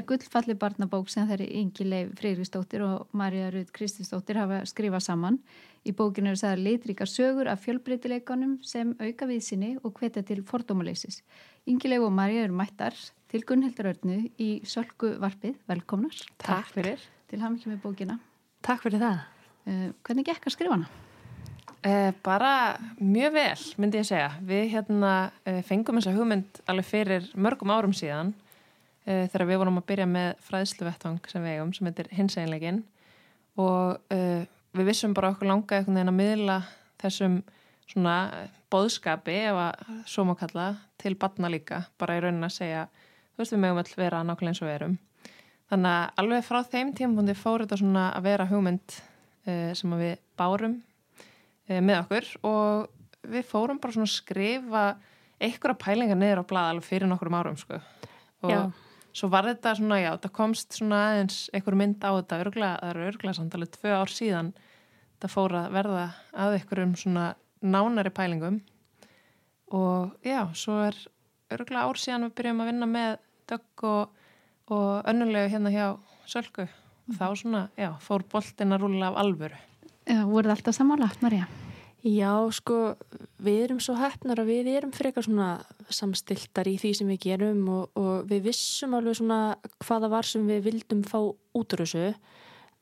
er gullfalli barnabók sem þeirri Ingi Leif Freyristóttir og Marja Rud Krististóttir hafa skrifað saman. Í bókinu er það litrika sögur af fjölbreytileikonum sem auka viðsynni og hvetja til fordómaleysis. Ingi Leif og Marja eru mættar til Gunnhildur Örnu í Sölku varpið. Velkomnar. Takk fyrir. Til ham ekki með bókina. Takk fyrir það. Uh, hvernig gekk að skrifa hana? Uh, bara mjög vel, myndi ég segja. Við hérna uh, fengum þessa hugmynd alveg fyrir mörgum árum síðan þegar við vorum að byrja með fræðsluvettvang sem við eigum, sem heitir hinseginlegin og við vissum bara okkur langa einhvern veginn að miðla þessum svona boðskapi, ef að svo má kalla, til batna líka, bara í raunin að segja, þú veist við mögum all vera nákvæmlega eins og við erum. Þannig að alveg frá þeim tímpundi fór þetta svona að vera hugmynd uh, sem við bárum uh, með okkur og við fórum bara svona að skrifa einhverja pælingar niður á blad alveg fyrir nokkur árum sko. Og já. Svo var þetta svona, já, það komst svona aðeins einhver mynd á þetta, örgla, það eru örgla samtalið tvö ár síðan það fór að verða að einhverjum svona nánari pælingum og já, svo er örgulega ár síðan við byrjum að vinna með dögg og, og önnulegu hérna hjá Sölku og þá svona, já, fór boltin að rúla af alvöru. Já, voruð alltaf samála, Marja? Já, sko, við erum svo hefnar að við erum frekar svona samstiltar í því sem við gerum og, og við vissum alveg svona hvaða var sem við vildum fá út úr þessu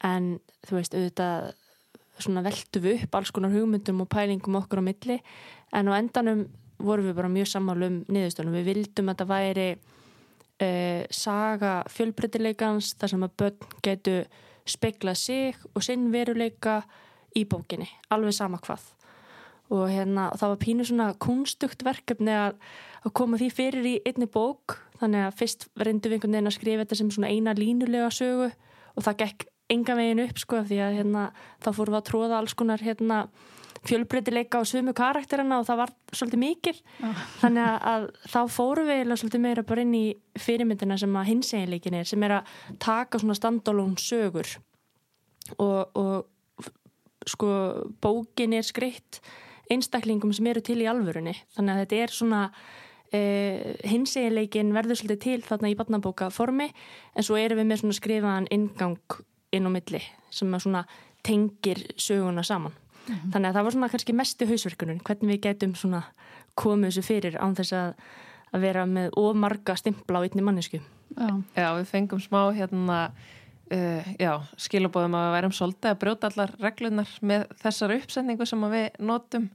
en þú veist, auðvitað svona veltu við upp alls konar hugmyndum og pælingum okkur á milli en á endanum vorum við bara mjög sammálu um niðurstunum. Við vildum að það væri uh, saga fjölbreytileikans þar sem að börn getu speklað sig og sinn veruleika í bókinni, alveg sama hvað. Og hérna, það var pínu svona kunstugt verkefni að, að koma því fyrir í einni bók, þannig að fyrst reyndum við einhvern veginn að skrifa þetta sem svona eina línulega sögu. Og það gekk enga veginn upp sko því að hérna, þá fórum við að tróða alls konar hérna, fjölbreytileika á svömu karakterina og það var svolítið mikil. Oh. þannig að, að þá fórum við svolítið meira bara inn í fyrirmyndina sem að hinseginleikin er sem er að taka svona standalón sögur. Og, og sko bókin er skreitt einstaklingum sem eru til í alvörunni þannig að þetta er svona eh, hinseginleikin verður svolítið til þarna í barnabóka formi en svo erum við með svona skrifaðan ingang inn á milli sem svona tengir söguna saman. Mm -hmm. Þannig að það var svona kannski mestu hausverkunum, hvernig við getum svona komið þessu fyrir án þess að, að vera með ómarga stimpla á einni mannesku. Já. já, við fengum smá hérna uh, já, skilabóðum að við værum svolítið að brjóta allar reglunar með þessar uppsendingu sem við notum.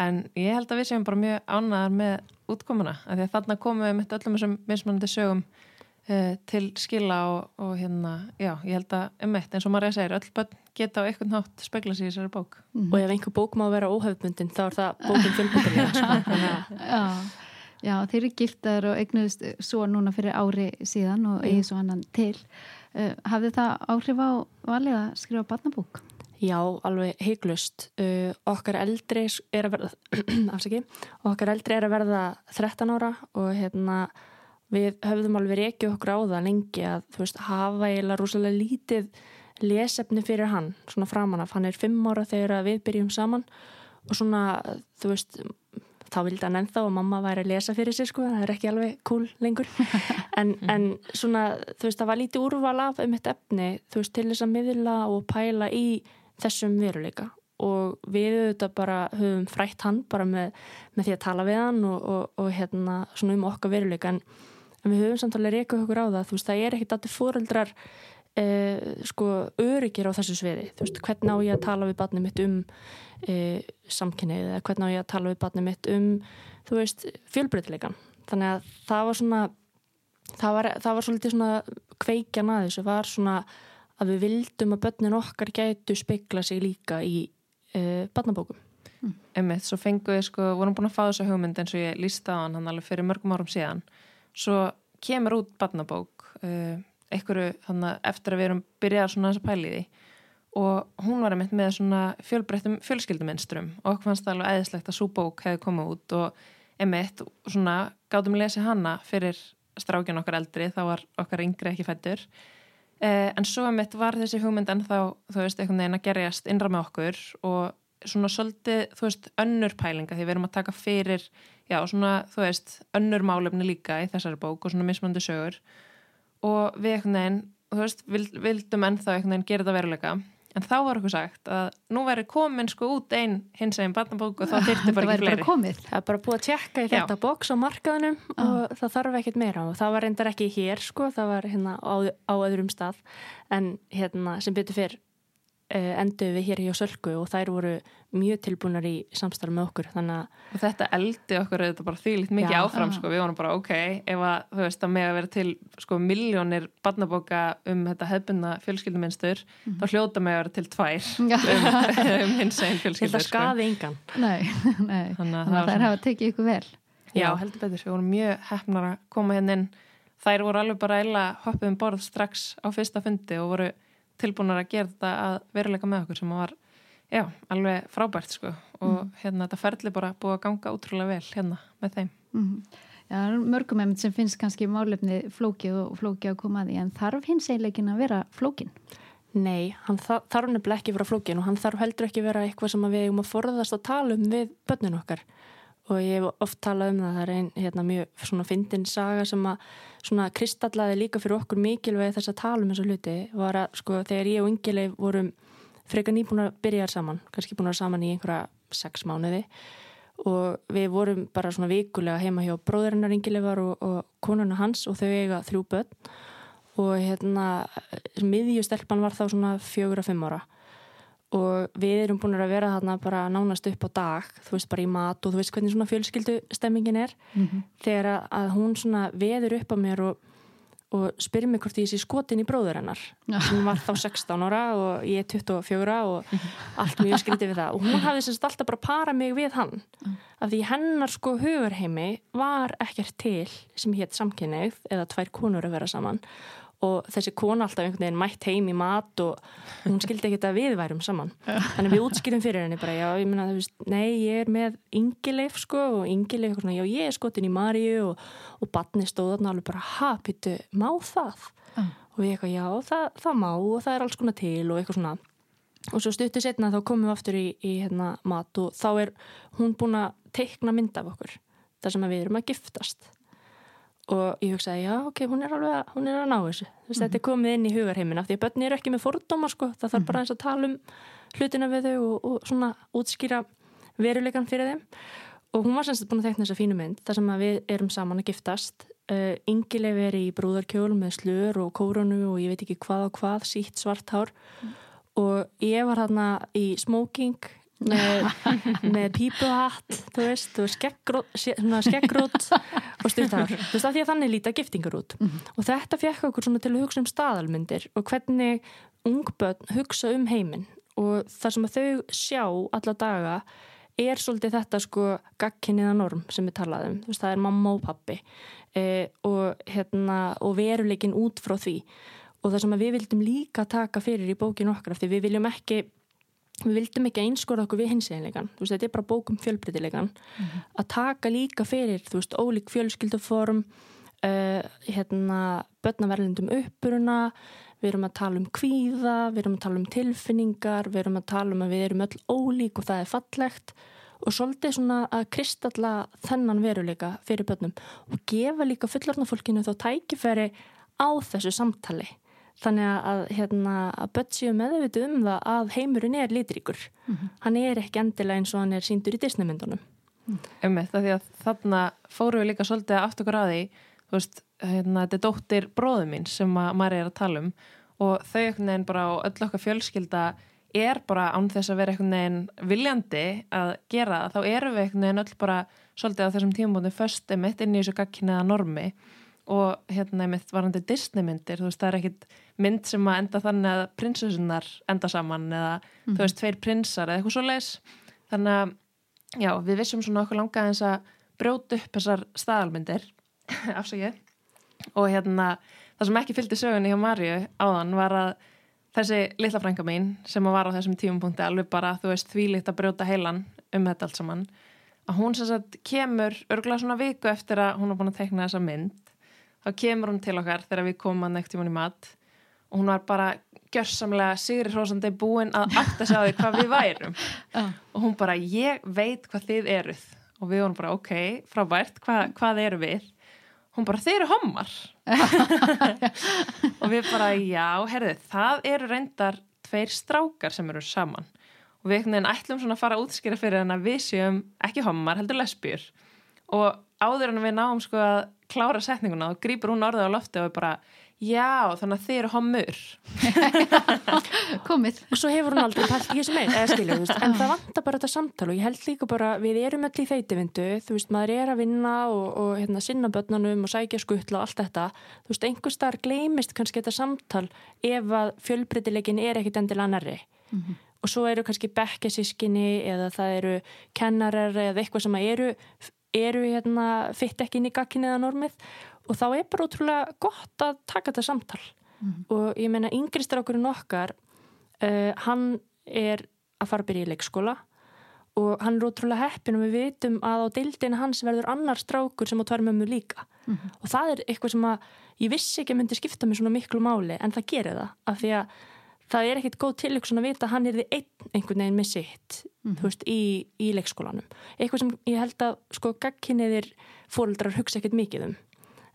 En ég held að við séum bara mjög ánaðar með útkomuna, af því að þarna komum við með öllum þessum mismunandi sögum uh, til skila og, og hérna, já, ég held að um eitt, eins og Marja segir, öll börn geta á eitthvað nátt spegla sér í þessari bók. Mm -hmm. og ef einhver bók má vera óhefbundin þá er það bókum fjölbundin sko, Já, já. Þeir eru giftar og eignuðist svo núna fyrir ári síðan og eigi svo annan til hafði það áhrif á valið að skrifa barnabók? Já, alveg heiklust. Uh, okkar eldri er verða, okkar eldri er að verða 13 ára og hérna við höfðum alveg reykið okkur á það lengi að veist, hafa eiginlega rosalega lítið lesefni fyrir hann svona framan af, hann er fimm ára þegar við byrjum saman og svona þú veist, þá vildi hann ennþá og mamma væri að lesa fyrir sig sko það er ekki alveg cool lengur. En, en svona, þú veist, það var lítið úrval af um eitt efni, þú veist, til þess að miðla og pæla í þessum veruleika. Og við auðvitað bara höfum frætt hann bara með, með því að tala við hann og, og, og hérna svona um okkar veruleika. En en við höfum samtalið reykuð okkur á það þú veist, það er ekkit alltaf fóreldrar eh, sko, öryggir á þessu sviði. Þú veist, hvernig á ég að tala við barnið mitt um eh, samkynnið eða hvernig á ég að tala við barnið mitt um þú veist, fjölbreytileikan þannig að það var svona það var, það var svolítið svona kveikjan að þessu var svona að við vildum að börnin okkar gætu speikla sig líka í eh, barnabókum. Mm. Emmið, svo fenguð við sko, vorum búin að fá þessu hugmynd eins og ég lísta á hann hann alveg fyrir mörgum árum síðan. Svo kemur út barnabók uh, einhverju þannig eftir að við erum byrjað svona þess að pæli því. Og hún var einmitt með svona fjölbreyttum fjölskylduminstrum og okkur fannst það alveg eðislegt að svo bók hefði komið út og einmitt svona gátum að lesa hana fyrir strákjan okkar eldri þá var okkar yngri ekki fættur uh, en svo einmitt var þessi hugmynd en þá þú veist einhvern veginn að gerjast innra með okkur og svona svolítið, þú veist, önnur pælinga því við erum að taka fyrir, já, svona, þú veist, önnur málefni líka í þessari bók og svona mismöndu sögur og við einhvern veginn, þú veist, vild, vildum ennþá einhvern veginn gera þetta veruleika. En þá var okkur sagt að nú væri komin sko út einn hins eginn barnabók og þá þyrti bara ekki fleiri. komið. Það er bara búið að tjekka í þetta bóks á markaðunum Ah. og það þarf ekkert meira. Og það var reyndar ekki hér sko, það var hérna á, á öðrum stað. En hérna sem betur fyrr uh, endur við hér hjá Sölku og þær voru mjög tilbúinar í samstarf með okkur þannig að og þetta eldi okkur þetta bara þýlitt mikið Já. áfram sko, við vorum bara ok ef að þú veist að með að vera til sko miljónir barnabóka um þetta hefbunna fjölskylduminstur þá hljóta með að vera til tvær Já. um, um hins held fjölskyldur að skaði engan Nei, nei. þannig að Þannig það að svona hafa tekið ykkur vel. Já, heldur betur, við vorum mjög hefnar að koma hérna inn. Þær voru alveg bara eila hoppið um borð strax á fyrsta fundi og voru tilbúinar að gera þetta að veruleika með okkur sem var, já, alveg frábært sko og hérna þetta ferli bara búið að ganga útrúlega vel hérna með þeim. Mm. Já, mörgum einmitt sem finnst kannski málefni flókið og flókið að koma að því en þarf hins eiginleikin að vera flókin? Nei, hann þa- þarf nefnilega ekki að vera flókin og hann þarf heldur ekki að vera eitthvað sem að við eigum að forðast að tala um við börnin okkar og ég hef oft talað um það það er einn hérna, mjög svona fyndin saga sem að svona kristallaði líka fyrir okkur mikilvægi þess að tala um þessu hluti var að sko þegar ég og Ingileif vorum frekar nýbúin að byrja þar saman kannski búin að vera saman í einhverja sex mánuði. Og við vorum bara svona vikulega heima hjá bróðurinnar Ingileifar og, og konuna hans og þau eiga þrjú börn. Og hérna miðjustelpan var þá svona fjögur að fimm ára og við erum búin að vera þarna bara nánast upp á dag þú veist bara í mat og þú veist hvernig svona fjölskyldu stemmingin er. Mhm. þegar að, hún svona veður upp á mér og, og spyrir mig hvort ég sé skotin í bróður hennar sem var þá 16 ára og ég er 24 og allt mjög skrítið við það. Og hún hafði semst alltaf bara parað mig við hann af því hennar sko hugurheimi var ekkert til sem hétt samkynneið eða tvær konur að vera saman og þessi kona alltaf einhvern veginn mætt heim í mat og hún skildi ekki að við værum saman þannig við útskýrum fyrir henni bara já, ég meina þú veist, nei, ég er með Ingileif sko og Ingileif svona, já, ég er skotin í Maríu og, og batni stóð þarna alveg bara, ha, pyttu, má það? Já. og við eitthvað, já, það, það má og það er alls konar til og eitthvað svona og svo stuttu setna þá komum við aftur í, í hérna, mat og þá er hún búin að teikna mynd af okkur þar sem að við erum að giftast og ég hugsaði, já, ok, hún er alveg að, hún er að ná þessu, þú veist, þetta er komið inn í hugarheimina því að börn eru ekki með fordóma, sko. Það þarf bara eins að tala um hlutina við þau og, og svona útskýra veruleikan fyrir þeim. Og hún var semst búin að teikna þessa fínu mynd þar sem að við erum saman að giftast. Uh, Ingileif er í brúðarkjól með slur og kórunu og ég veit ekki hvað og hvað sítt svart hár. Og ég var hérna í smoking með, með pípuhatt þú veist, þú veist skeggrót, svona skeggrót og styrtar þú veist, af því að þannig líta giftingar út og þetta fekk okkur svona til að hugsa um staðalmyndir og hvernig ungbönn hugsa um heiminn. Og það sem að þau sjá alla daga er svolítið þetta sko gagkinniða norm sem við talaðum, þú veist, það er mamma og pappi e, og, hérna, og veruleikin út frá því. Og það sem við vildum líka taka fyrir í bókin okkar, því við viljum ekki við vildum ekki einskora okkur við hinseginleikan þetta er bara bókum fjölbreytileikan að taka líka fyrir, þú veist, ólík fjölskylduform uh, hérna, börnaverlindum uppuruna við erum að tala um kvíða við erum að tala um tilfinningar við erum að tala um að við erum öll ólík og það er fallegt og svolítið svona að kristalla þennan veruleika fyrir börnum og gefa líka fullornafólkinu þá tækifæri á þessu samtali þannig að, hérna, að börn séu meðvitu um það að heimurinn er litríkur. Hann er ekki endilega eins og hann er síndur í Disneymyndunum. Ummitt, því að þarna fórum við líka svolítið að því, þú veist, hérna, þetta er dóttir bróðu mín sem að maður er að tala um og þau einhvern veginn bara og öll okkar fjölskylda er bara án þess að vera einhvern veginn viljandi að gera það, þá erum við einhvern veginn öll bara svolítið á þessum tímabóndum först emitt inn í þessu gagkinniða normi. og hérna emitt varandi Disney myndir, þú veist, það er ekkit mynd sem að enda þannig að prinsessunar enda saman eða þú veist, tveir prinsar eða eitthvað svo leis þannig að Já, við vissum svona okkur langa eins að brjóta upp þessar staðalmyndir afsakið. Og hérna það sem ekki fylgdi sögunni hjá Marju áðan var að þessi litla frænka mín sem var á þessum tímumpunkti alveg bara þú veist þvílitt að brjóta heilan um þetta allt saman að hún sem sagt kemur örgulega svona viku eftir að hún var búin að tekna þessa mynd þá kemur hún til okkar þegar við komum að neitt tímun í mat og hún var bara gjörsamlega sigri hrósandi búin að átta sig á því hvað við værum. Og hún bara, ég veit hvað þið eruð. Og við vorum bara, ok, frábært hvað, hvað eru við? Hún bara, þeir eru hommar. Og við bara, já, herðu, það eru reyndar tveir strákar sem eru saman. Og við ætlum svona að fara að útskýra fyrir henn að við séum ekki hommar, heldur lesbjur og áður en við náum sko að klára setninguna og grýpur hún orðið á lofti og við bara, Já, þannig að þið eru hommur. Komið. Og svo hefur hún aldrei pælt í þessu veist, en það vantar bara þetta samtal og ég held líka bara, við erum öll í þeitivindu, þú veist, maður er að vinna og, og hérna, sinna börnunum og sækja skuttla og allt þetta, þú veist, einhver starf gleimist kannski þetta samtal ef að fjölbreytilegin er ekkit endilega nærri. Mm -hmm. Og svo eru kannski bekkesískinni eða það eru kennarar eða eitthvað sem eru, eru hérna, fitt ekki inn í gagginni eða normið og þá er bara ótrúlega gott að taka þetta samtal mm. og ég meina yngristraukurinn okkar uh, hann er að fara að byrja í leikskóla og hann er ótrúlega heppin og við veitum að á deildinu hans verður annar strákur sem á tværmömmu líka mm. og það er eitthvað sem að ég vissi ekki að myndi skipta mig svona miklu máli en það gerir það af því að það er ekkit góð tilöksun að vita að hann er því einn einhvern veginn með sitt mm. veist, í, í leikskólanum. Eitthvað sem ég held að sko gagkinniðir fóröldrar hugsa ekkit mikið um.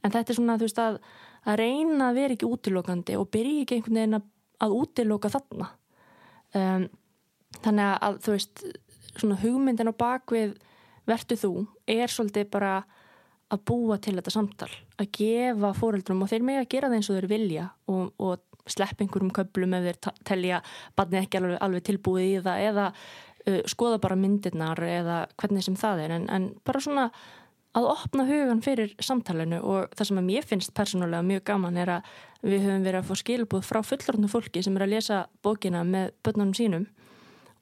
En þetta er svona veist að, að reyna að vera ekki útilokandi og byrja ekki einhvern veginn að, að útiloka þarna. Um, þannig að þú veist svona hugmyndin á bakvið vertu þú er svolítið bara að búa til þetta samtal að gefa fóreldrum og þeir með að gera það eins og þeir vilja og, og slepp einhverjum köplum ef þeir telja barnið ekki alveg, alveg tilbúið í það eða uh, skoða bara myndirnar eða hvernig sem það er en, en bara svona að opna hugan fyrir samtalenu og það sem mér finnst persónulega mjög gaman er að við höfum verið að fá skilbúð frá fullorðnu fólki sem er að lesa bókina með börnunum sínum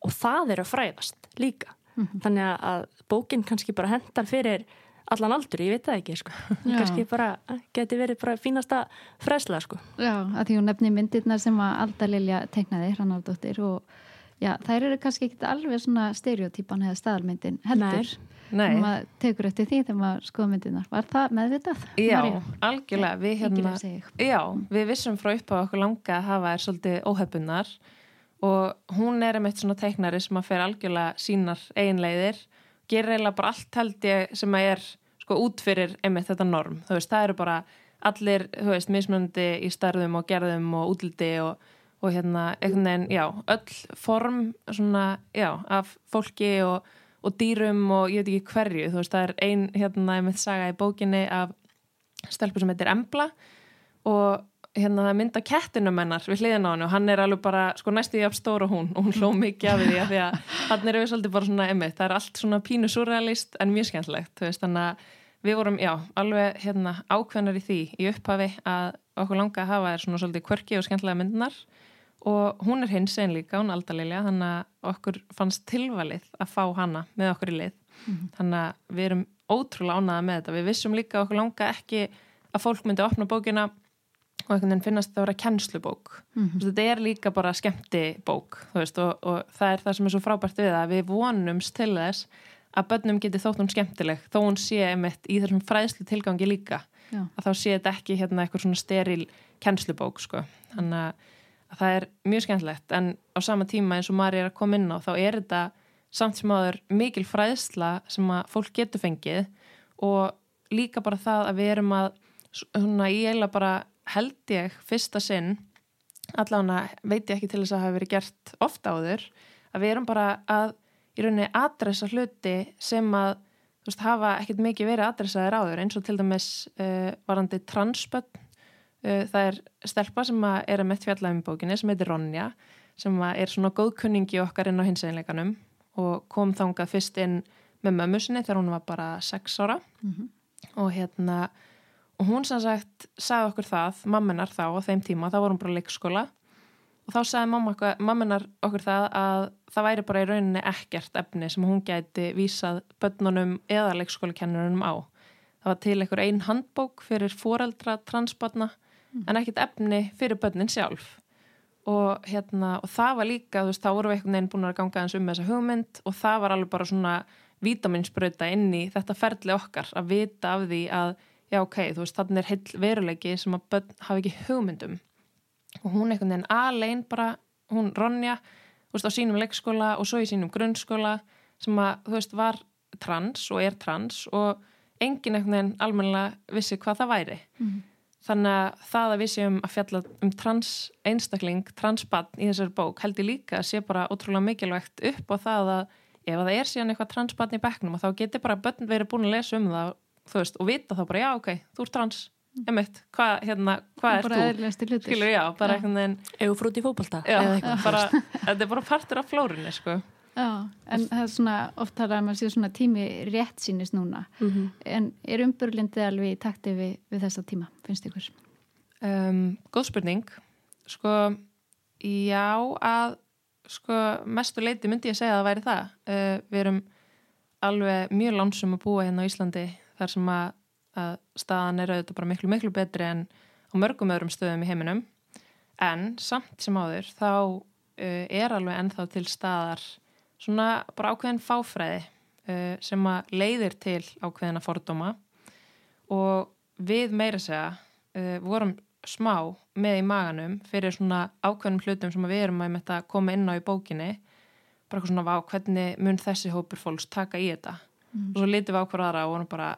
og það er að fræðast líka. Mm -hmm. Þannig að bókin kannski bara hendar fyrir allan aldur, ég veit það ekki sko. kannski bara geti verið bara fínasta fræðsla sko. Já, að því hún nefni myndirnar sem að Alda Lilja teknaði, Rannardóttir og já, þær eru kannski ekki alveg svona stereotýpan eða staðalmyndin heldur. Nei maður tekur eftir því þegar maður skoða myndinar var það meðvitað? Já, Marja? algjörlega við, hérna, já, við vissum frá upp á okkur langa að hafa er svolítið óhefbunar og hún er einmitt svona teiknari sem að fer algjörlega sínar einleiðir, gerir eiginlega bara allt held ég sem að er sko út fyrir einmitt þetta norm, þú veist, það eru bara allir, þú veist, mismunandi í starðum og gerðum og útliti og, og hérna, einhvern veginn, já, öll form svona, já, af fólki og og dýrum og ég veit ekki hverju. Þú veist það er ein hérna ég mitt saga í bókinni af stelpu sem heitir Embla og hérna mynda kettinum hennar við hliðin á hann og hann er alveg bara sko næstu í afstóra hún og hún. Hló mikið af því að því að hann er við svolítið bara svona emitt, það er allt svona pínu surrealist en mjög skemmtlegt veist, þannig að við vorum já alveg hérna ákveðnar í því í upphafi að okkur langa að hafa er svona svolítið kvörki og skemmtlega myndunar og hún er hins einn líka, hún er aldalilja þannig að okkur fannst tilvalið að fá hana með okkur í lið. -hmm. þannig að við erum ótrúlega ánaða með þetta. Við vissum líka okkur langa ekki að fólk myndi opna bókina og einhvern veginn finnast það að vera kennslubók mm -hmm. þetta er líka bara skemmti bók veist, og, og það er það sem er svo frábært við að við vonumst til þess að börnum geti þótt hún skemmtileg þó hún sé einmitt í þessum fræðslu tilgangi líka Já. að þá sé þetta ekki hérna eitthvað svona steril kennslubók sko. þannig að að það er mjög skemmtilegt en á sama tíma eins og maður er að koma inn á þá er þetta samt sem aður mikil fræðsla sem að fólk getur fengið og líka bara það að við erum að svona ég eila bara held ég fyrsta sinn allavega veit ég ekki til þess að það hafi verið gert ofta áður að við erum bara að í rauninni adressa hluti sem að þú veist hafa ekkert mikið verið adressaðir áður eins og til dæmis uh, varandi transböld Eh, það er stelpa sem er að mitt fjallaðum í bókinni sem heitir Ronja sem er svona góðkunningi okkar inn á hinseginleikanum og kom þangað fyrst inn með mömmu sinni þegar hún var bara 6 ára mm -hmm. og hérna og hún sem sagt sagði okkur það mamminar þá á þeim tíma, þá vorum bara leikskóla. Og þá sagði mamminar okkur það að það væri bara í rauninni ekkert efni sem hún gæti vísað börnunum eða leikskólakennunum á. Það var til einhver einn handbók fyrir foreldra transbarna mm. en ekkit efni fyrir börnin sjálf. Og, hérna, og það var líka, þú veist, þá voru við einhvern veginn búin að ganga eins um þessa hugmynd og það var alveg bara svona vitaminsbröta inn í þetta ferli okkar að vita af því að, já ok, þú veist, þannig er heil veruleiki sem að börn hafa ekki hugmyndum og hún einhvern veginn alveg bara, hún Ronja, þú veist, á sínum leikskóla og svo í sínum grunnskóla sem að, þú veist, var trans og er trans og engin einhvern veginn almennilega vissi hvað það væri Mhm. þannig að það að við séum að fjalla um trans einstakling, transbann í þessari bók held ég líka að sé bara ótrúlega mikilvægt upp á það að ef það er síðan eitthvað transbann í bekknum þá getur bara börn verið búin að lesa um það þú veist, og vita þá bara, já ok, þú ert trans emitt, hvað hérna, hva er bara þú? eðlilegasti hlutur. Skilur, já, bara einhvern veginn Egu frúti í fótbolta já, eða eitthvað. bara, þetta er bara partur af flórunni, sko Já, en það er svona oft talað um að sé svona tími rétt sínist núna Mhm. en er umburlindið alveg í takti við, við þessa tíma, finnst ykkur? Um, góð spurning sko, já að sko, mestu leiti myndi ég segja að það væri það uh, við erum alveg mjög lánsum að búa hérna á Íslandi þar sem að, að staðan er auðvitað bara miklu miklu betri en á mörgum öðrum stöðum í heiminum. En samt sem áður þá uh, er alveg ennþá til staðar svona bara ákveðin fáfræði uh, sem að leiðir til ákveðina fordóma. Og við meira segja uh, vorum smá með í maganum fyrir svona ákveðnum hlutum sem við erum að koma inn á í bókinni. Bara eitthvað svona, vá, hvernig mun þessi hópur fólks taka í þetta? Mm. og svo litum við á hver aðra og vorum bara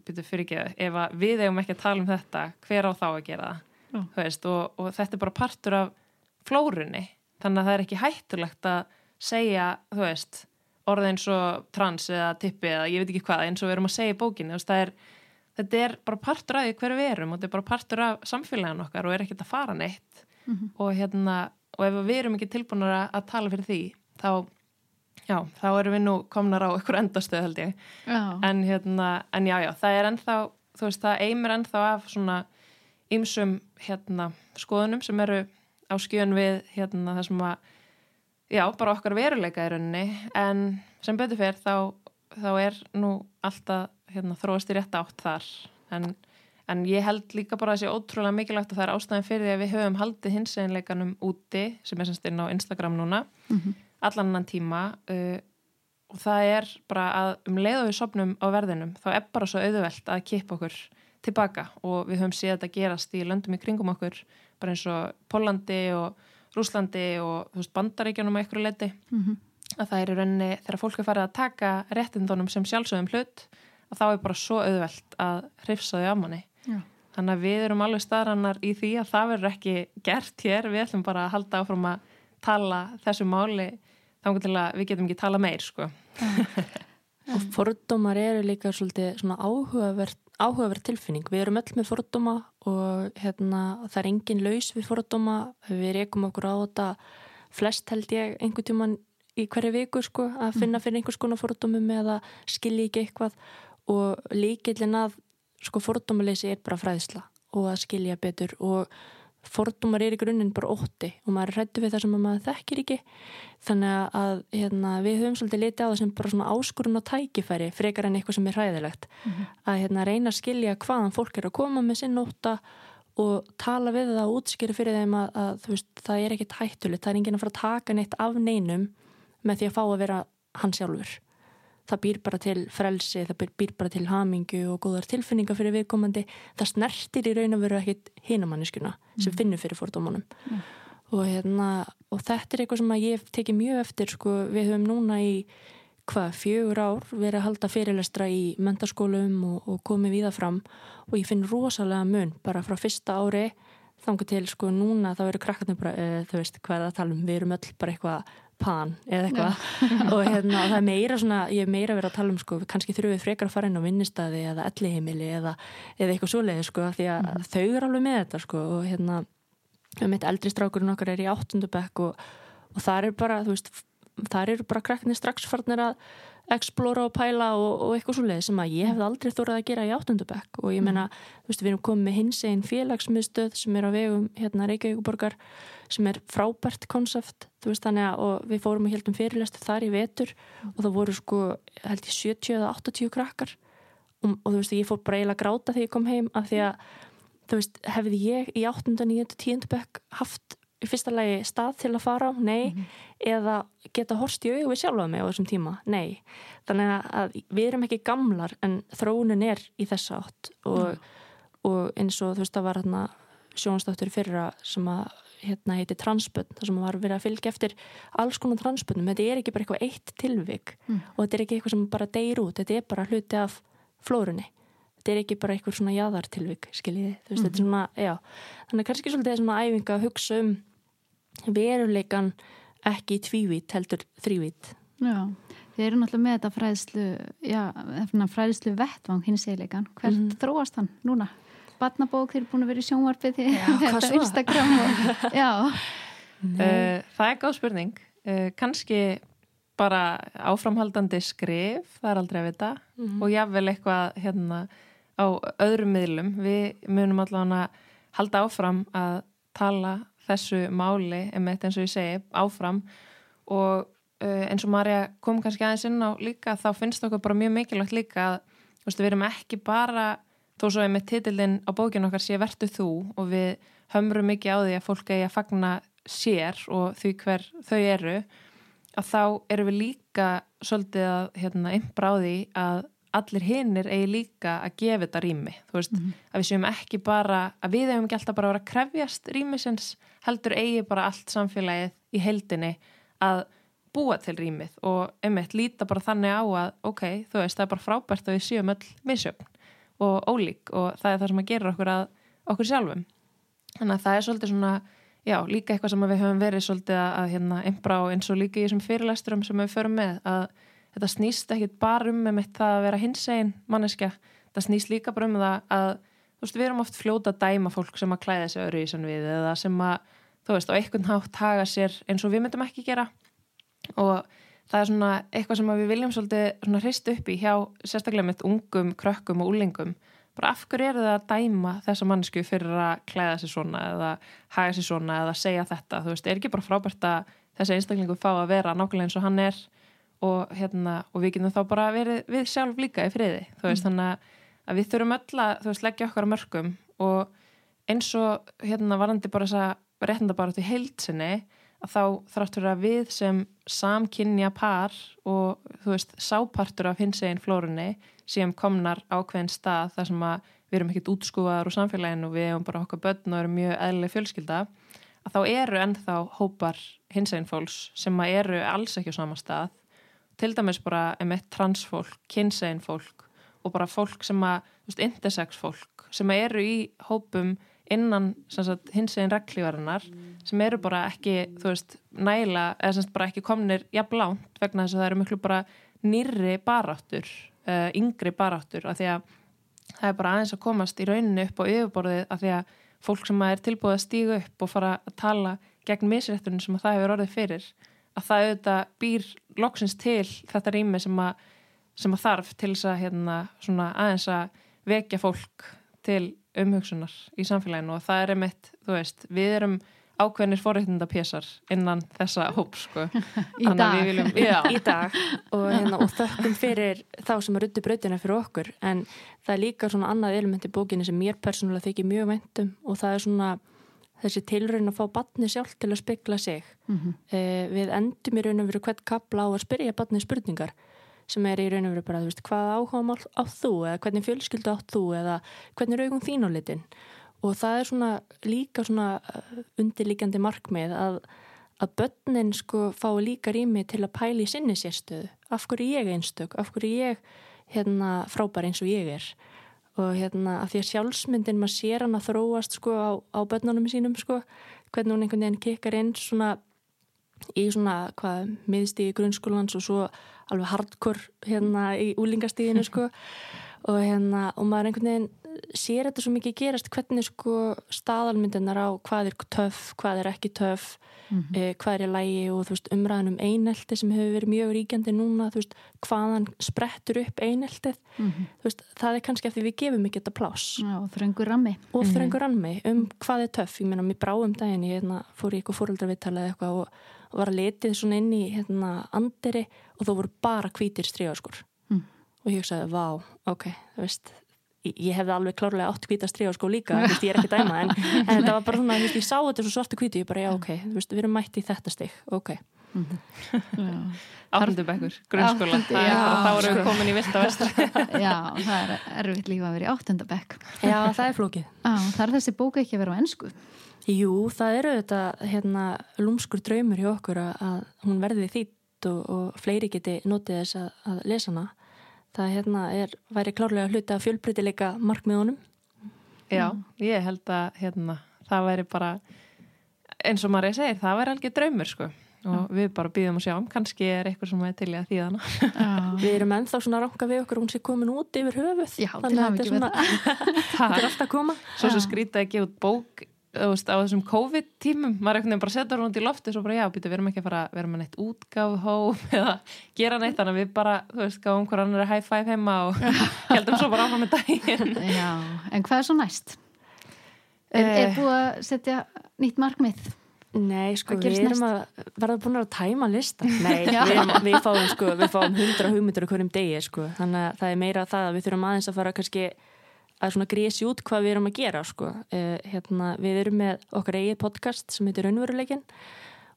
byrju fyrir ekki, ef að við eigum ekki að tala um þetta, hver á þá að gera það? Veist, og, og þetta er bara partur af flórunni. Þannig að það er ekki hættulegt að segja, veist orðið eins og trans eða tippi eða ég veit ekki hvað, eins og við erum að segja í er, þetta er bara partur af því hverju við erum og þetta er bara partur af samfélagin okkar og er ekkert að fara neitt. Mhm. og hérna, og ef við erum ekki tilbúinur að, að tala fyrir því, þá já, þá erum við nú komnar á ykkur endastöð held ég, Já, en hérna en já, já, það er ennþá, þú veist, það eimir ennþá af svona ymsum hérna skoðunum sem eru á skjön við hérna það sem að já, bara okkar veruleika í rauninni. En sem betur fyrir þá, þá er nú alltaf hérna, þróast í rétt átt þar. En, en ég held líka bara að það sé ótrúlega mikilvægt og það er ástæðin fyrir því að við höfum haldið hins einleikanum úti sem er semst inn á Instagram núna. Mhm. Allan annan tíma uh, og það er bara að um leið og við sopnum á verðinum þá er bara svo auðvelt að kippa okkur tilbaka og við höfum séð þetta gerast í löndum í kringum okkur bara eins og Pólandi og Rúslandi og veist, bandaríkjanum að ykkur leiti Mhm. að það er í rauninni þegar fólk er farið að taka réttindunum sem sjálfsögum hlut að þá er bara svo auðvelt að hrifsa þau á manni Já. þannig að við erum alveg staðrannar í því að það verður ekki gert hér við ætlum bara að halda áfram að tala þessu máli þannig til að við getum ekki tala meir sko. Og fordómar eru líka svolítið svona áhugavert, áhugavert tilfinning. Við erum öll með fordóma og hérna, það er engin laus við fordóma. Við rekum okkur á þetta flest held ég einhvern tíman í hverju viku sko, að finna fyrir einhvers konar fordómum eða skilja ekki eitthvað og líkillin að sko, fordómaleysi er bara fræðsla og að skilja betur og fordómar er í grunninn bara ótti og maður er hrættu við það sem maður þekkir ekki. Þannig að hérna, við höfum svolítið litið á það sem bara svona áskorun og tækifæri frekar en eitthvað sem er hræðilegt. Að hérna, reyna að skilja hvaðan fólk er að koma með sinn ótta og tala við það og útskýra fyrir þeim að, að veist, það er ekkit hættulegt. Það er enginn að fara að taka neitt af neinum með því að fá að vera hann sjálfur það býr bara til frelsi, það býr, bara til hamingu og góðar tilfinningar fyrir viðkomandi. Það snertir í raun og veru ekkit hinamanneskuna sem finnur fyrir fordómanum og, hérna, og þetta er eitthvað sem að ég tekið mjög eftir sko, við höfum núna í hvað, fjögur ár verið að halda fyrirlestra í mentaskólum og, og komið við það fram. Og ég finn rosalega mun bara frá fyrsta ári þangar til sko núna þá eru krakkarnir bara, uh, þú veist hvað er það að tala um, við erum öll bara eitthvað pan eða eitthvað. Og hérna það er meira svona, ég er meira verið að tala um sko, kannski þurfum við frekar að fara inn á vinnistæði eða elliheimili eða, eða eitthvað svoleiði sko, því að þau eru alveg með þetta sko og hérna um eitt eldri strákurinn okkar er í áttundubekk og, og það er bara, þú veist þar eru bara krakknir strax farnir að explora og pæla og, og eitthvað svoleiði sem að ég hefði aldrei þórað að gera í áttundubekk og ég meina, þú veist, við erum komið með hins einn félagsmiðstöð sem er á vegum hérna Reykjavíkuborgar sem er frábært konsept, þú veist, þannig að og við fórum og heldum fyrirlestu þar í vetur og það voru sko, held ég 70 eða 80 krakkar og, og þú veist, ég fór bara eiginlega gráta þegar ég kom heim af því að, þú veist, hefði ég í 8. 9. 10. bekk haft í fyrsta lagi stað til að fara á, nei, eða geta horst í auðvið sjálfa mig á þessum tíma, nei. Þannig að við erum ekki gamlar en þróunin er í þessa átt og, og eins og þú veist það var hérna sjónstáttur fyrra sem að hérna heiti transbönn, þar sem var verið að fylgja eftir alls konar transbönnum, þetta er ekki bara eitthvað eitt tilvik Mm. og þetta er ekki eitthvað sem bara deyr út, þetta er bara hluti af flórunni þetta er ekki bara einhver svona jáðartilvik skiljiði, þú veist, mm -hmm. þetta er svona já, þannig kannski svolítið svona æfinga að hugsa um veruleikan ekki tvívít heldur þrívít Já, þeir eru náttúrulega með þetta fræðslu já, fræðslu vettvang hins eiginleikan, hvert mm -hmm. þróast hann núna? Batnabók, þeir eru búin að vera í sjónvarpið þetta Instagram og, Já uh, Það er góð spurning uh, kannski bara áframhaldandi skrif, það er aldrei að vita mm -hmm. og jáfnvel eitthvað hérna á öðrum miðlum. Við munum allavega að halda áfram að tala þessu máli eins og ég segi áfram. Og uh, eins og Marja kom kannski aðeins inn á líka þá finnst okkur bara mjög mikilvægt líka að við erum ekki bara þó svo með titillin á bókinu okkar sé vertu þú og við hömrum mikið á því að fólk eigi að fagna sér og því hver þau eru að þá eru við líka svolítið að hérna, því að allir hinnir eigi líka að gefa þetta rými þú veist, mm -hmm. að við séum ekki bara að við hefum ekki alltaf bara að vera að krefjast rýmisins heldur eigi bara allt samfélagið í heldinni að búa til rýmið og einmitt líta bara þannig á að ok, þú veist, það er bara frábært að við séum öll misjöfn og ólík og það er það sem að gera okkur að okkur sjálfum þannig að það er svolítið svona já, líka eitthvað sem við höfum verið svolítið að, að hérna, einbrá eins og líka í þessum fyrirlæsturum sem við förum með að þetta snýst ekki bara um með mitt það að vera hins einn manneskja, þetta snýst líka bara um það að þú veist, við erum oft fljóta að dæma fólk sem að klæða sig öru í sann við eða sem að, þú veist, á einhvern hátt haga sér eins og við myndum ekki gera. Og það er svona eitthvað sem við viljum svolítið svona hrist upp í hjá sérstaklega mitt ungum, krökkum og úlingum bara af hverju eru það að dæma þessa mannesku fyrir að klæða sér svona eða haga sér svona eða segja þetta? Þú veist, er ekki bara frábært að þessi einstaklingu fá að vera nákvæmlega eins og hann er og, hérna, og við getum þá bara verið við sjálf líka í friði veist, mm. þannig að við þurfum öll að veist, leggja okkar á mörgum og eins og hérna varandi bara þess að réttinda bara til heilsinni að þá þráttur að við sem samkynja par og þú veist, sápartur af hins eginn flórunni sem komnar ákveðin stað þar sem að við erum ekkert útskúaðar úr samfélaginu og við hefum bara okkar börn og erum mjög eðlileg fjölskylda að þá eru ennþá hópar hins eginn fólks sem að eru alls ekki á sama stað til dæmis bara emitt transfólk, kynsegin fólk og bara fólk sem að, þú veist, intersex fólk sem eru í hópum innan hinsegin reglívarinnar sem eru bara ekki, þú veist, næla eða semst bara ekki komnir jafnlánt vegna þess að það eru miklu bara nýri baráttur, uh, yngri baráttur af því að það er bara aðeins að komast í rauninu upp á yfirborðið af því að fólk sem er tilbúið að stígu upp og fara að tala gegn misrættunum sem að það hefur orðið fyrir að það auðvitað býr loksins til þetta rými sem að, sem að þarf til þess að hérna, aðeins að vekja fólk til umhugsunar í samfélaginu. Og það er einmitt, þú veist, við erum ákveðnir forreitnda pésar innan þessa hóp sko. í, dag. Viljum, í dag. Og, hérna, og þökkum fyrir þá sem að ruttu brautina fyrir okkur. En það er líka svona annað element í bókinu sem mér persónulega þykir mjög væntum og það er svona þessi tilraun að fá batni sjálf til að spekla sig. Mm -hmm. eh, við endum í raun og veru hvert kapla á að spyrja batni spurningar sem er í raun og veru bara veist, hvað áhuga á þú eða hvernig fjölskyldu átt þú eða hvernig er augum þín á litin og það er svona líka svona eh, undirlíkjandi markmið að, að börnin sko fá líka rými til að pæli sinni sérstöðu. Af hverju ég einstök, af hverju ég hérna frábær eins og ég er og hérna að því að sjálfsmyndin maður sér hann að þróast sko á, á börnunum sínum sko, hvernig hún einhvern veginn kikkar inn svona í svona hvað miðstíði grunnskólans og svo alveg hardcore hérna í úlingastíðinu sko og hérna og maður einhvern veginn sér þetta svo mikið gerast hvernig sko staðalmyndinar á hvað er töff, hvað er ekki töff mm -hmm. eh, hvað er í lægi og veist umræðan um einelti sem hefur verið mjög ríkjandi núna veist hvaðan sprettur upp eineltið mm -hmm. veist það er kannski að því við gefum ekki þetta plás Já, og þröngur rammi og mhm. þröngur rammi um hvað er töff ég meina mér bráum daginn ég hérna, fór í eitthvað fóröldarvittal eða eitthvað og, var að letið svona inn í hérna anderi og þó voru bara hvítir stríðaskur mm. og ég hugsaði, vá, ok, þú veist ég hefði alveg klárlega átt hvita stríða sko líka, veist, ég er ekki dæma en, en þetta var bara svona, veist, ég sá þetta svo svartu hvíti ég bara, já ok, veist, við erum mætti í þetta stig ok. Áttundabekkur, grunnskóla. Þá erum við komin í vilt að vestra. Já, það er erfitt lífa að vera í áttundabekk. Já, það er flókið. Já, það er þessi bóka ekki að vera á ennsku Jú, það eru þetta hérna, lúmskur draumur hjá okkur að hún verði þýtt og, og fleiri geti notið þess að, að lesa hana það hérna er, væri klárlega hluti að fjölbreytileika markmiðunum. Já, ég held að hérna, það væri bara, eins og maður segir, það væri alveg draumur sko og við bara býðum að sjá um, kannski er eitthvað sem er til í að því þannig. Við erum ennþá svona að ranka við okkur hún sé komin út yfir höfuð. Já, til það mikið með það. Það er alltaf að koma. Svo sem að gefa út bók veist, á þessum COVID-tímum maður ekkert nefnir bara setja hún út í lofti svo bara já, býtu, við erum ekki að fara, við erum að neitt útgáð hóf eða gera neitt þannig að við bara, þú veist, gáum hver annar high five heima og heldum svo bara áfram með daginn Já, en hvað er svo næst? Er, er Eh. búið að setja nýtt markmið? Nei, sko, við gerist erum að verða búin að tæma lista. Nei, við, erum, við fáum sko, við fáum hundra hugmyndur á hverjum degi, sko. Þannig að það er meira það að við þurfum aðeins að fara kannski að svona grísi út hvað við erum að gera, sko. Uh, hérna, við erum með okkar eigið podcast sem heitir Raunveruleikin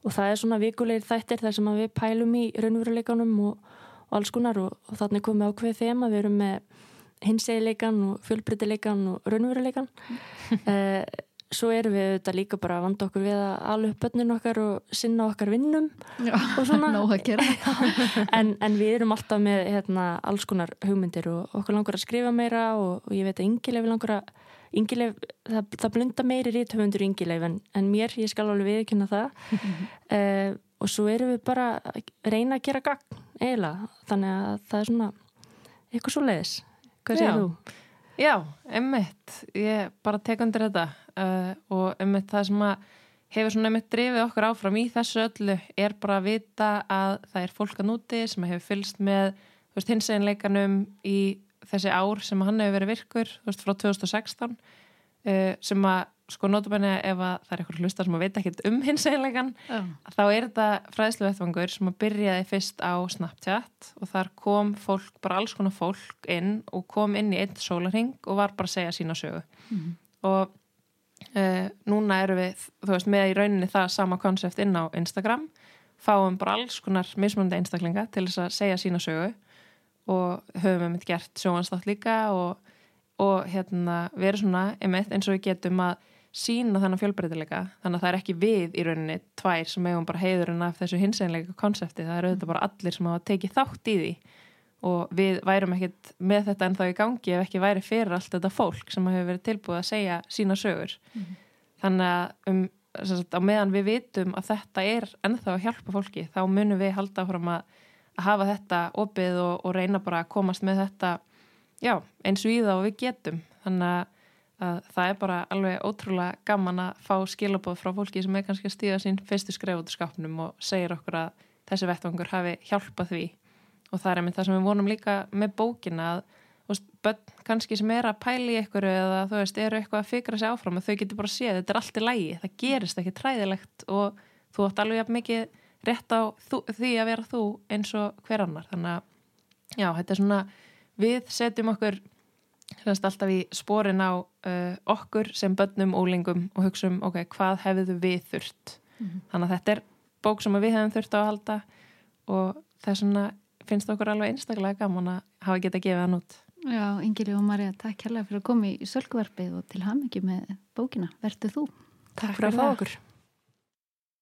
og það er svona vikulegir þættir þar sem við pælum í raunveruleikanum og, og alls konar og, og þannig komum við ákveðið þema. Við erum með hinsegileikan og fjölbreytileikan og raunveruleikan. uh, svo erum við þetta líka bara að vanda okkur við að ala upp börnin okkar og sinna okkar vinnum Já, og svona. en, en við erum alltaf með hérna, alls konar hugmyndir og okkur langar að skrifa meira og, og ég veit að Ingileif langar að Ingileif, það, það blunda meiri ríthöfundur Ingileif en, en mér, ég skal alveg viðkynna það. Uh, og svo erum við bara að reyna að gera gagn eiginlega, þannig að það er svona eitthvað svo leiðis hvað segir þú? Já, emmitt, ég bara tek undir þetta uh, og emmitt það sem að hefur svona emmitt drifið okkur áfram í þessu öllu er bara að vita að það er fólk að núti sem hefur fylst með þú veist, hinseginleikanum í þessi ár sem hann hefur verið virkur veist, frá 2016 uh, sem að sko notabæni ef að það er eitthvað hlusta sem að veit ekkert um hinseginleikan Já. þá er þetta fræðsluvettvangur sem að byrjaði fyrst á Snapchat og þar kom fólk, bara alls konar fólk inn og kom inn í einn sólarhing og var bara að segja sína sögu og uh, núna eru við, þú veist, með í rauninni það sama konsept inn á Instagram. Fáum bara alls konar mismunandi einstaklinga til þess að segja sína sögu og höfum við mitt gert sjóanstátt líka og, og hérna, við erum svona einmitt eins og við getum að sína þennan fjölbreytileika. Þannig að það er ekki við í rauninni tvær sem eigum bara heiðurinn af þessu hinseinleika konsepti, það eru auðvitað bara allir sem hafa tekið þátt í því og við værum ekkit með þetta ennþá í gangi ef ekki væri fyrir allt þetta fólk sem hefur verið tilbúið að segja sína sögur. Þannig að um, sagt, meðan við vitum að þetta er ennþá að hjálpa fólki þá munum við halda fram að, að hafa þetta opið og, og reyna bara að komast með þetta já, eins og í það og við getum. Þannig að að það er bara alveg ótrúlega gaman að fá skilabóð frá fólki sem er kannski að stíða sín fyrstu skref út í skápnum og segir okkur að þessi vettvangur hafi hjálpað því og það er einmitt það sem við vonum líka með bókina að veist, börn kannski sem er að pæli ykkur eða þú veist, eru eitthvað að fikra sig áfram að þau getur bara að sé, þetta er allt í lægi það gerist ekki træðilegt og þú átt alveg jafn mikið rétt á þú, því að vera þú eins og hver annar. Þannig að, já, þetta er svona við setjum okkur semst alltaf í sporin á uh, okkur sem börnum úlingum og hugsaum, ok, hvað hefðu við þurft? Þannig að þetta er bók sem við hefum þurft á að halda og þess vegna finnst okkur alveg einstaklega gaman að hafa geta gefið hann út Já, Ingili og Marja, takk hérlega fyrir að koma í sölkvarpið og til hamingi með bókina. Vertu þú? Takk fyrir að fá okkur